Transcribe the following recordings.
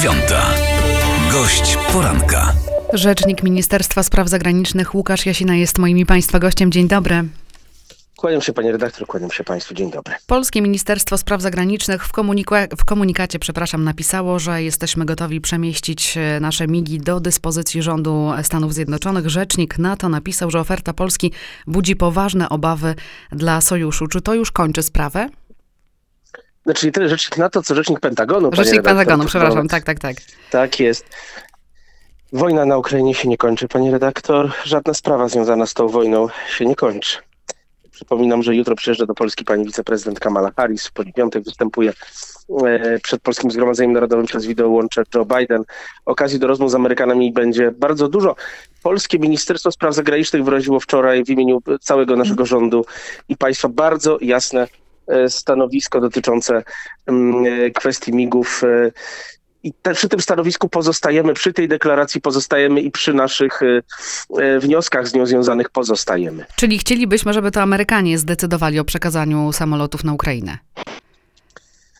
dziewiąta. Gość poranka. Rzecznik Ministerstwa Spraw Zagranicznych Łukasz Jasina jest moim i Państwa gościem. Dzień dobry. Kłaniam się panie redaktor, kłaniam się państwu. Dzień dobry. Polskie Ministerstwo Spraw Zagranicznych w, komunika- w komunikacie, przepraszam, napisało, że jesteśmy gotowi przemieścić e, nasze migi do dyspozycji rządu Stanów Zjednoczonych. Rzecznik NATO napisał, że oferta Polski budzi poważne obawy dla sojuszu. Czy to już kończy sprawę? Znaczy nie tyle rzecznik NATO, co rzecznik Pentagonu. Rzecznik. Pentagonu, przepraszam, tak, tak, tak. Tak jest. Wojna na Ukrainie się nie kończy, panie redaktor. Żadna sprawa związana z tą wojną się nie kończy. Przypominam, że jutro przyjeżdża do Polski pani wiceprezydent Kamala Harris. W poniedziałek występuje e, przed Polskim Zgromadzeniem Narodowym przez wideołącze Joe Biden. Okazji do rozmów z Amerykanami będzie bardzo dużo. Polskie Ministerstwo Spraw Zagranicznych wyraziło wczoraj w imieniu całego naszego rządu i państwa bardzo jasne stanowisko dotyczące mm, e, kwestii migów. e, I te, przy tym stanowisku pozostajemy, przy tej deklaracji pozostajemy i przy naszych e, e, wnioskach z nią związanych pozostajemy. Czyli chcielibyśmy, żeby to Amerykanie zdecydowali o przekazaniu samolotów na Ukrainę.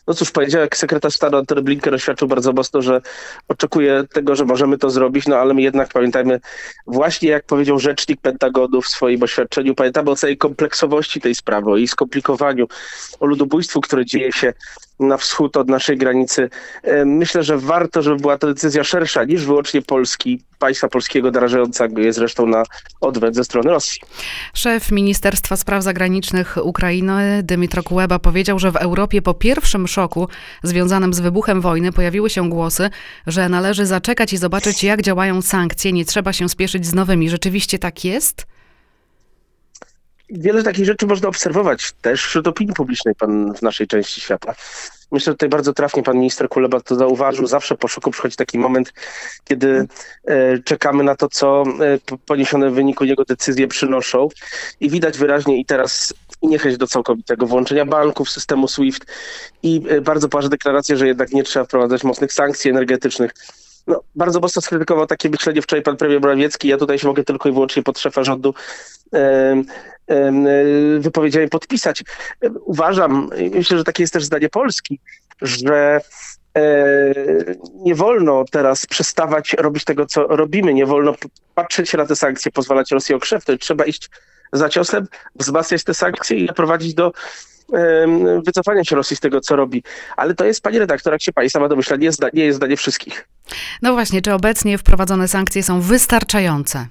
No cóż, poniedziałek sekretarz stanu Antony Blinken oświadczył bardzo mocno, że oczekuje tego, że możemy to zrobić, no ale my jednak pamiętajmy, właśnie jak powiedział rzecznik Pentagonu w swoim oświadczeniu, pamiętamy o całej kompleksowości tej sprawy, o jej skomplikowaniu, o ludobójstwu, które dzieje się na wschód od naszej granicy. E, Myślę, że warto, żeby była to decyzja szersza niż wyłącznie Polski, państwa polskiego, narażającego je zresztą na odwet ze strony Rosji. Szef Ministerstwa Spraw Zagranicznych Ukrainy Dymitro Kuleba powiedział, że w Europie po pierwszym szoku związanym z wybuchem wojny pojawiły się głosy, że należy zaczekać i zobaczyć, jak działają sankcje, nie trzeba się spieszyć z nowymi. Rzeczywiście tak jest? Wiele takich rzeczy można obserwować też wśród opinii publicznej pan w naszej części świata. Myślę, że tutaj bardzo trafnie pan minister Kuleba to zauważył. Zawsze po szoku przychodzi taki moment, kiedy e, czekamy na to, co e, poniesione w wyniku niego decyzje przynoszą. I widać wyraźnie i teraz i niechęć do całkowitego włączenia banków, systemu SWIFT i e, bardzo poważne deklaracje, że jednak nie trzeba wprowadzać mocnych sankcji energetycznych. No, bardzo mocno skrytykował takie myślenie wczoraj pan premier Morawiecki. Ja tutaj się mogę tylko i wyłącznie pod szefa rządu wypowiedziami podpisać. Uważam, myślę, że takie jest też zdanie Polski, że e, nie wolno teraz przestawać robić tego, co robimy. Nie wolno patrzeć się na te sankcje, pozwalać Rosji okrzepnąć. Trzeba iść za ciosem, wzmacniać te sankcje i doprowadzić do wycofania się Rosji z tego, co robi. Ale to jest, pani redaktor, jak się pani sama domyśla, nie zda- nie jest zdanie wszystkich. No właśnie, czy obecnie wprowadzone sankcje są wystarczające?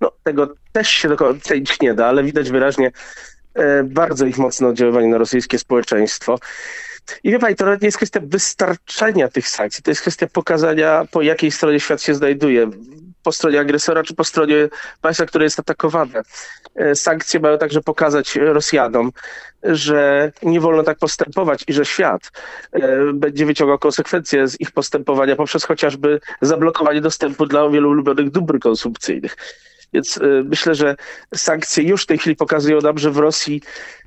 No, tego też się do końca nie da, ale widać wyraźnie e, bardzo ich mocne oddziaływanie na rosyjskie społeczeństwo. I wie pani, to nawet nie jest kwestia wystarczenia tych sankcji, to jest kwestia pokazania, po jakiej stronie świat się znajduje. Po stronie agresora, czy po stronie państwa, które jest atakowane. E, Sankcje mają także pokazać Rosjanom, że nie wolno tak postępować i że świat e, będzie wyciągał konsekwencje z ich postępowania poprzez chociażby zablokowanie dostępu dla wielu ulubionych dóbr konsumpcyjnych. Więc y, myślę, że sankcje już w tej chwili pokazują nam, że w Rosji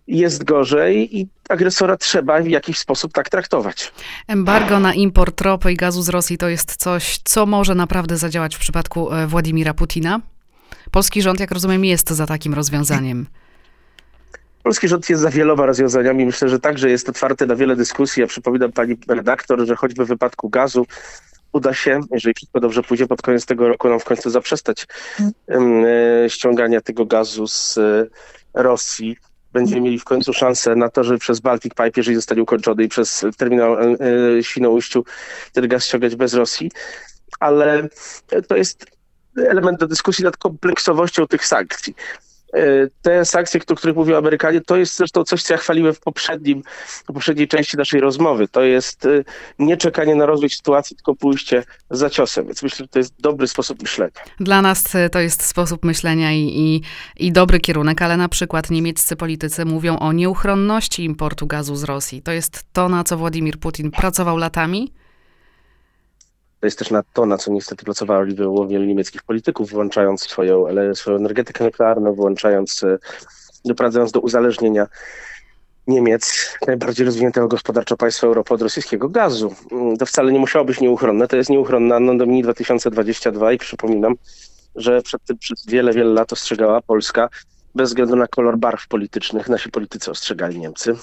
jest gorzej i agresora trzeba w jakiś sposób tak traktować. Embargo na import ropy i gazu z Rosji to jest coś, co może naprawdę zadziałać w przypadku e, Władimira Putina? Polski rząd, jak rozumiem, jest za takim rozwiązaniem. Polski rząd jest za wieloma rozwiązaniami. Myślę, że także jest otwarty na wiele dyskusji. Ja przypominam pani redaktor, że choćby w wypadku gazu uda się, jeżeli wszystko dobrze pójdzie, pod koniec tego roku nam w końcu zaprzestać e, ściągania tego gazu z e, Rosji. Będziemy mieli w końcu szansę na to, żeby przez Baltic Pipe, jeżeli zostanie ukończony i przez terminal e, e, Świnoujściu ten gaz ściągać bez Rosji. Ale to jest element do dyskusji nad kompleksowością tych sankcji. E, Te sankcje, o których mówią Amerykanie, to jest zresztą coś, co ja chwaliłem w poprzednim, w poprzedniej części naszej rozmowy. To jest e, nie czekanie na rozwój sytuacji, tylko pójście za ciosem. Więc myślę, że to jest dobry sposób myślenia. Dla nas e, to jest sposób myślenia i, i, i dobry kierunek, ale na przykład niemieccy politycy mówią o nieuchronności importu gazu z Rosji. To jest to, na co Władimir Putin pracował latami? To jest też na to, na co niestety pracowali wielu niemieckich polityków, włączając swoją, ale swoją energetykę nuklearną, włączając, e, doprowadzając do uzależnienia Niemiec, najbardziej rozwiniętego gospodarczo państwa Europy od rosyjskiego gazu. Mm, To wcale nie musiało być nieuchronne, to jest nieuchronne Anno Domini 2022 i przypominam, że przed tym przez wiele, wiele lat ostrzegała Polska, bez względu na kolor barw politycznych, nasi politycy ostrzegali Niemcy.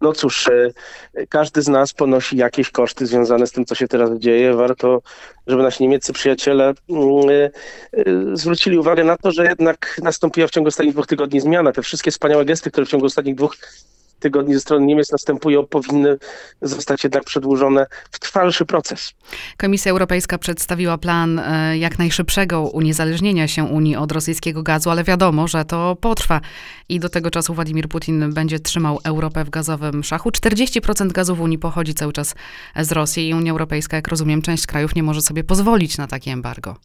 No cóż, e, każdy z nas ponosi jakieś koszty związane z tym, co się teraz dzieje. Warto, żeby nasi niemieccy przyjaciele mm, e, e, zwrócili uwagę na to, że jednak nastąpiła w ciągu ostatnich dwóch tygodni zmiana. Te wszystkie wspaniałe gesty, które w ciągu ostatnich dwóch tygodni ze strony Niemiec następują, powinny zostać jednak przedłużone w trwalszy proces. Komisja Europejska przedstawiła plan e, jak najszybszego uniezależnienia się Unii od rosyjskiego gazu, ale wiadomo, że to potrwa i do tego czasu Władimir Putin będzie trzymał Europę w gazowym szachu. 40% gazu w Unii pochodzi cały czas z Rosji i Unia Europejska, jak rozumiem, część krajów nie może sobie pozwolić na takie embargo.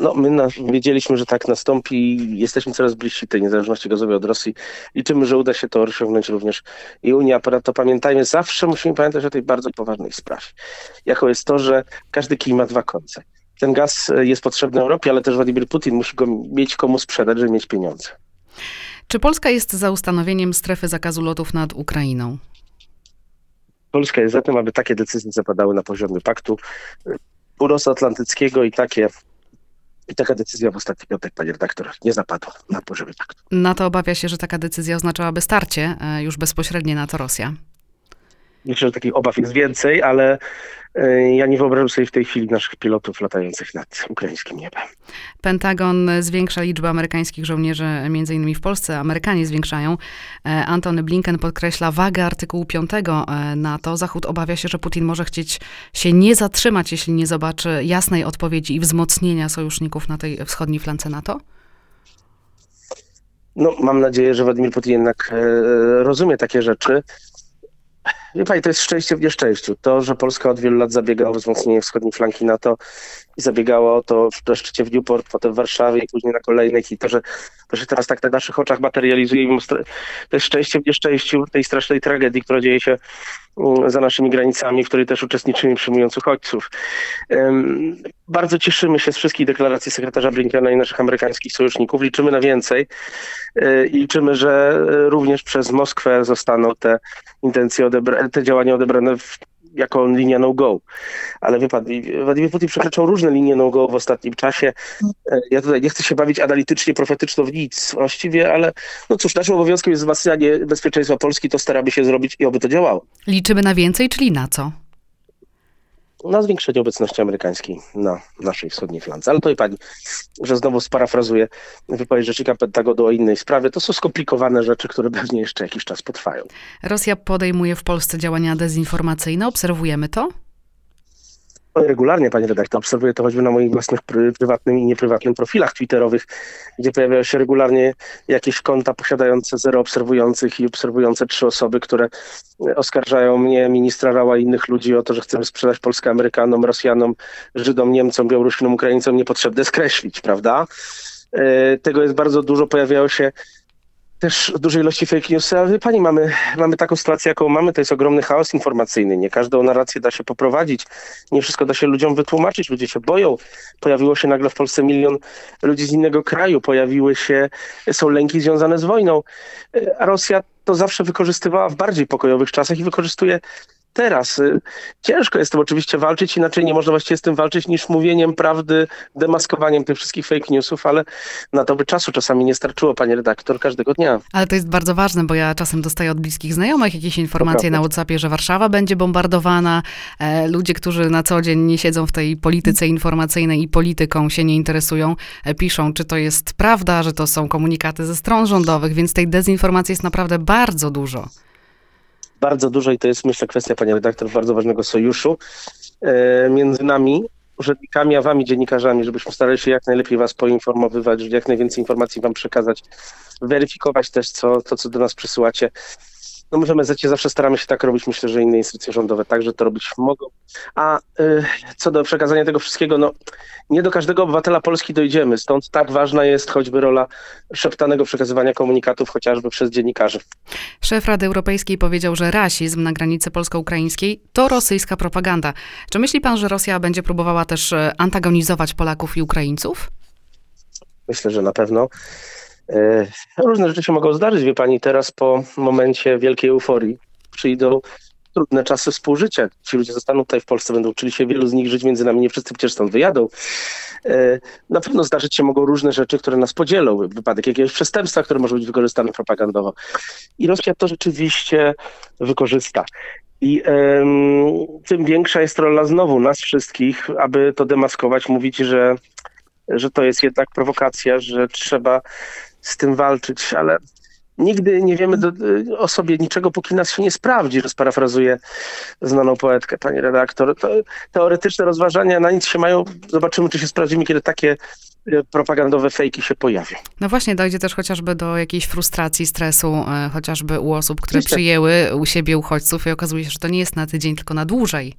No, my na, wiedzieliśmy, że tak nastąpi i jesteśmy coraz bliżsi tej niezależności gazowej od Rosji. Liczymy, że uda się to osiągnąć również i Unia. To pamiętajmy, zawsze musimy pamiętać o tej bardzo poważnej sprawie, jaką jest to, że każdy kij ma dwa końce. Ten gaz jest potrzebny Europie, ale też Władimir Putin musi go mieć komu sprzedać, żeby mieć pieniądze. Czy Polska jest za ustanowieniem strefy zakazu lotów nad Ukrainą? Polska jest za tym, aby takie decyzje zapadały na poziomie paktu północnoatlantyckiego i takie i taka decyzja w ostatni piątek, panie redaktor, nie zapadła na poziomie faktu. NATO obawia się, że taka decyzja oznaczałaby starcie e, już bezpośrednie NATO-Rosja. Myślę, że takich obaw jest więcej, ale ja nie wyobrażam sobie w tej chwili naszych pilotów latających nad ukraińskim niebem. Pentagon zwiększa liczbę amerykańskich żołnierzy, między innymi w Polsce. Amerykanie zwiększają. E, Antony Blinken podkreśla wagę artykułu 5 e, NATO. Zachód obawia się, że Putin może chcieć się nie zatrzymać, jeśli nie zobaczy jasnej odpowiedzi i wzmocnienia sojuszników na tej wschodniej flance NATO. No, mam nadzieję, że Władimir Putin jednak e, rozumie takie rzeczy. Wie pani, to jest szczęście w nieszczęściu. To, że Polska od wielu lat zabiegała o wzmocnienie wschodniej flanki NATO i zabiegała o to w szczycie w Newport, potem w Warszawie i później na kolejnych i to, że to się teraz tak na naszych oczach materializuje, to jest szczęście w nieszczęściu tej strasznej tragedii, która dzieje się mm, za naszymi granicami, w której też uczestniczymy przyjmując uchodźców. Bardzo cieszymy się z wszystkich deklaracji sekretarza Blinkena i naszych amerykańskich sojuszników. Liczymy na więcej e, i liczymy, że e, również przez Moskwę zostaną te intencje, te działania odebrane w jako linia no-go. Ale wie pan, Władimir Putin przekraczał różne linie no-go w ostatnim czasie. E, ja tutaj nie chcę się bawić analitycznie, profetyczno w nic właściwie, ale no cóż, naszym obowiązkiem jest wzmacnianie bezpieczeństwa Polski, to staramy się zrobić i oby to działało. Liczymy na więcej, czyli na co? Na zwiększenie obecności amerykańskiej na naszej wschodniej flance. Ale to i pani, że znowu sparafrazuję wypowiedź rzecznika Pentagonu o innej sprawie, to są skomplikowane rzeczy, które pewnie jeszcze jakiś czas potrwają. Rosja podejmuje w Polsce działania dezinformacyjne. Obserwujemy to? Regularnie, panie redaktor, obserwuję to choćby na moich własnych prywatnym i nieprywatnym profilach twitterowych, gdzie pojawiają się regularnie jakieś konta posiadające zero obserwujących i obserwujące trzy osoby, które oskarżają mnie, ministra Rała i innych ludzi o to, że chcemy sprzedać Polskę Amerykanom, Rosjanom, Żydom, Niemcom, Białorusinom, Ukraińcom, niepotrzebne skreślić, prawda? E, tego jest bardzo dużo, pojawiają się też dużej ilości fake news, ale pani, mamy, mamy taką sytuację, jaką mamy, to jest ogromny chaos informacyjny. Nie każdą narrację da się poprowadzić, nie wszystko da się ludziom wytłumaczyć, ludzie się boją. Pojawiło się nagle w Polsce milion ludzi z innego kraju, pojawiły się, są lęki związane z wojną. A Rosja to zawsze wykorzystywała w bardziej pokojowych czasach i wykorzystuje teraz. Y, ciężko jest to oczywiście walczyć, inaczej nie można właściwie z tym walczyć niż mówieniem prawdy, demaskowaniem tych wszystkich fake newsów, ale na to by czasu czasami nie starczyło, panie redaktor, każdego dnia. Ale to jest bardzo ważne, bo ja czasem dostaję od bliskich znajomych jakieś informacje na WhatsAppie, że Warszawa będzie bombardowana. E, ludzie, którzy na co dzień nie siedzą w tej polityce informacyjnej i polityką się nie interesują, e, piszą, czy to jest prawda, że to są komunikaty ze stron rządowych, więc tej dezinformacji jest naprawdę bardzo dużo bardzo dużo i to jest myślę kwestia, pani redaktor, bardzo ważnego sojuszu e, między nami, urzędnikami, a wami, dziennikarzami, żebyśmy starali się jak najlepiej was poinformowywać, żeby jak najwięcej informacji wam przekazać, weryfikować też co, to, co do nas przysyłacie. No my w MSZ zawsze staramy się tak robić, myślę, że inne instytucje rządowe także to robić mogą. A y, co do przekazania tego wszystkiego, no nie do każdego obywatela Polski dojdziemy, stąd tak ważna jest choćby rola szeptanego przekazywania komunikatów chociażby przez dziennikarzy. Szef Rady Europejskiej powiedział, że rasizm na granicy polsko-ukraińskiej to rosyjska propaganda. Czy myśli pan, że Rosja będzie próbowała też e, antagonizować Polaków i Ukraińców? Myślę, że na pewno. E, różne rzeczy się mogą zdarzyć, wie pani, teraz po momencie wielkiej euforii przyjdą trudne czasy współżycia. Ci ludzie zostaną tutaj w Polsce, będą uczyli się wielu z nich żyć między nami, nie wszyscy przecież stąd wyjadą. E, na pewno zdarzyć się mogą różne rzeczy, które nas podzielą. Wypadek jakiegoś przestępstwa, które może być wykorzystane propagandowo. I Rosja to rzeczywiście wykorzysta. I tym większa jest rola znowu nas wszystkich, aby to demaskować, mówić, że, że to jest jednak prowokacja, że trzeba z tym walczyć, ale nigdy nie wiemy do, o sobie niczego, póki nas się nie sprawdzi, że sparafrazuję znaną poetkę, pani redaktor. To, teoretyczne rozważania na nic się mają. Zobaczymy, czy się sprawdzimy, kiedy takie e, propagandowe fejki się pojawią. No właśnie, dojdzie też chociażby do jakiejś frustracji, stresu, e, chociażby u osób, które przyjęły u siebie uchodźców i okazuje się, że to nie jest na tydzień, tylko na dłużej.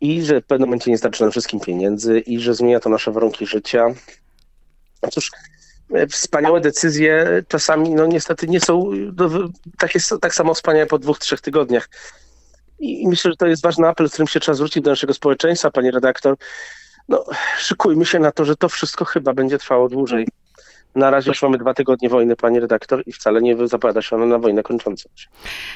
I że w pewnym momencie nie starczy nam wszystkim pieniędzy i że zmienia to nasze warunki życia. No cóż, E, wspaniałe decyzje czasami, no niestety nie są no, tak, jest, tak samo wspaniałe po dwóch, trzech tygodniach. I myślę, że to jest ważny apel, z którym się trzeba zwrócić do naszego społeczeństwa, pani redaktor. No, szykujmy się na to, że to wszystko chyba będzie trwało dłużej. Na razie już mamy dwa tygodnie wojny, pani redaktor, i wcale nie zapowiada się ona na wojnę kończącą się.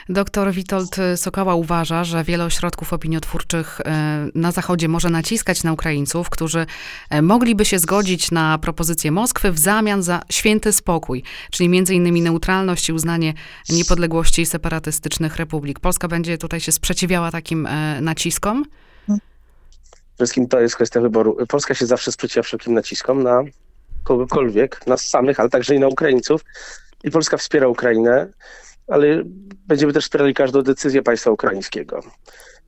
Doktor Witold Sokała uważa, że wiele ośrodków opiniotwórczych e, na Zachodzie może naciskać na Ukraińców, którzy e, mogliby się zgodzić na propozycję Moskwy w zamian za święty spokój, czyli między innymi neutralność i uznanie niepodległości separatystycznych republik. Polska będzie tutaj się sprzeciwiała takim e, naciskom? Przede wszystkim to jest kwestia wyboru. Polska się zawsze sprzeciwia wszelkim naciskom na kogokolwiek, nas samych, ale także i na Ukraińców. I Polska wspiera Ukrainę, ale będziemy też wspierali każdą decyzję państwa ukraińskiego.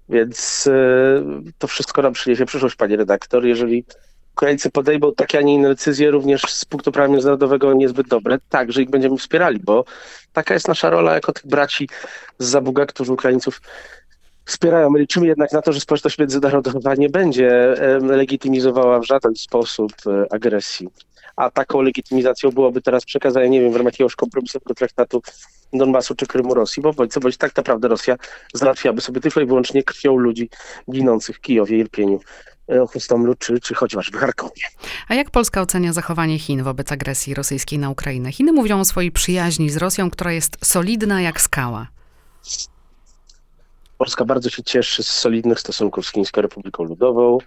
Więc e, to wszystko nam przyniesie przyszłość, panie redaktor. Jeżeli Ukraińcy podejmą takie, a nie inne decyzje, również z punktu prawa międzynarodowego niezbyt dobre, także ich będziemy wspierali, bo taka jest nasza rola jako tych braci z Zabuga, którzy Ukraińców wspierają. My liczymy jednak na to, że społeczność międzynarodowa nie będzie legitymizowała w żaden sposób e, agresji a taką legitymizacją byłoby teraz przekazanie, nie wiem, w ramach jakiegoś kompromisowego traktatu Donbasu czy Krymu Rosji, bo bądź co bądź tak naprawdę Rosja załatwiałaby sobie tylko i wyłącznie krwią ludzi ginących w Kijowie, Irpieniu, e, Chustomlu czy, czy chociażby Charkowie. A jak Polska ocenia zachowanie Chin wobec agresji rosyjskiej na Ukrainę? Chiny mówią o swojej przyjaźni z Rosją, która jest solidna jak skała. Polska bardzo się cieszy z solidnych stosunków z Chińską Republiką Ludową.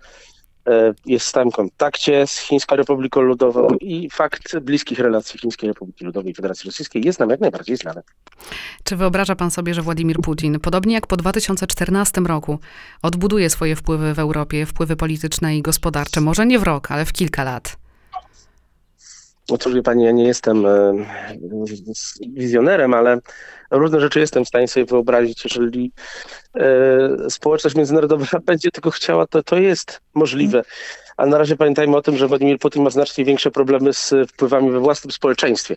E, jest w stałym kontakcie z Chińską Republiką Ludową i fakt bliskich relacji Chińskiej Republiki Ludowej i Federacji Rosyjskiej jest nam jak najbardziej znany. Czy wyobraża pan sobie, że Władimir Putin, podobnie jak po 2014 roku, odbuduje swoje wpływy w Europie, wpływy polityczne i gospodarcze, może nie w rok, ale w kilka lat? Otóż wie pani, ja nie jestem e, wizjonerem, ale różne rzeczy jestem w stanie sobie wyobrazić. Jeżeli e, społeczność międzynarodowa będzie tego chciała, to to jest możliwe. A na razie pamiętajmy o tym, że Władimir Putin ma znacznie większe problemy z wpływami we własnym społeczeństwie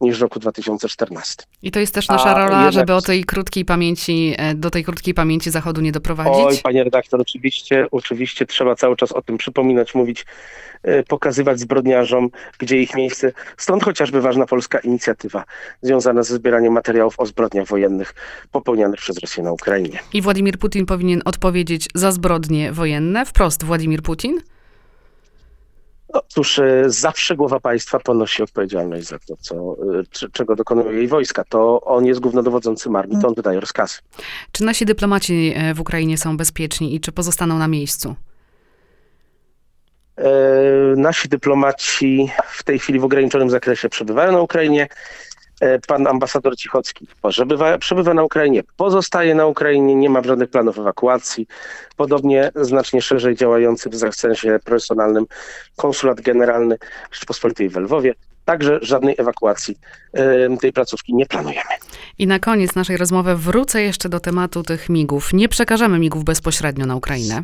niż w roku 2014. I to jest też nasza A rola, jednak... żeby o tej krótkiej pamięci, e, do tej krótkiej pamięci Zachodu nie doprowadzić? Oj, panie redaktor, oczywiście, oczywiście trzeba cały czas o tym przypominać, mówić, e, pokazywać zbrodniarzom, gdzie ich miejsce. Stąd chociażby ważna polska inicjatywa związana ze zbieraniem materiałów o zbrodniach wojennych popełnianych przez Rosję na Ukrainie. I Władimir Putin powinien odpowiedzieć za zbrodnie wojenne? Wprost Władimir Putin? Otóż e, zawsze głowa państwa ponosi odpowiedzialność za to, co, e, czego dokonują jej wojska. To on jest głównodowodzącym armii, to on wydaje rozkazy. Czy nasi dyplomaci e, w Ukrainie są bezpieczni i czy pozostaną na miejscu? Nasi dyplomaci w tej chwili w ograniczonym zakresie przebywają na Ukrainie. E, pan ambasador Cichocki przebywa, przebywa na Ukrainie, pozostaje na Ukrainie, nie ma żadnych planów ewakuacji. Podobnie znacznie szerzej działający w zakresie profesjonalnym konsulat generalny Rzeczpospolitej w Lwowie. Także żadnej ewakuacji tej placówki nie planujemy. I na koniec naszej rozmowy wrócę jeszcze do tematu tych migów. Nie przekażemy migów bezpośrednio na Ukrainę.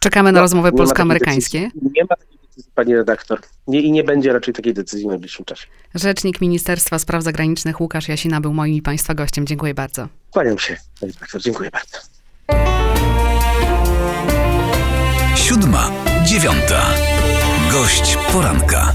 Czekamy na no, rozmowy polsko-amerykańskie. Nie ma takiej pani redaktor. Nie, I nie będzie raczej takiej decyzji w najbliższym czasie. Rzecznik Ministerstwa Spraw Zagranicznych Łukasz Jasina był moim i Państwa gościem. Dziękuję bardzo. Kłaniam się, pani redaktor. Dziękuję bardzo. Siódma, dziewiąta. Gość poranka.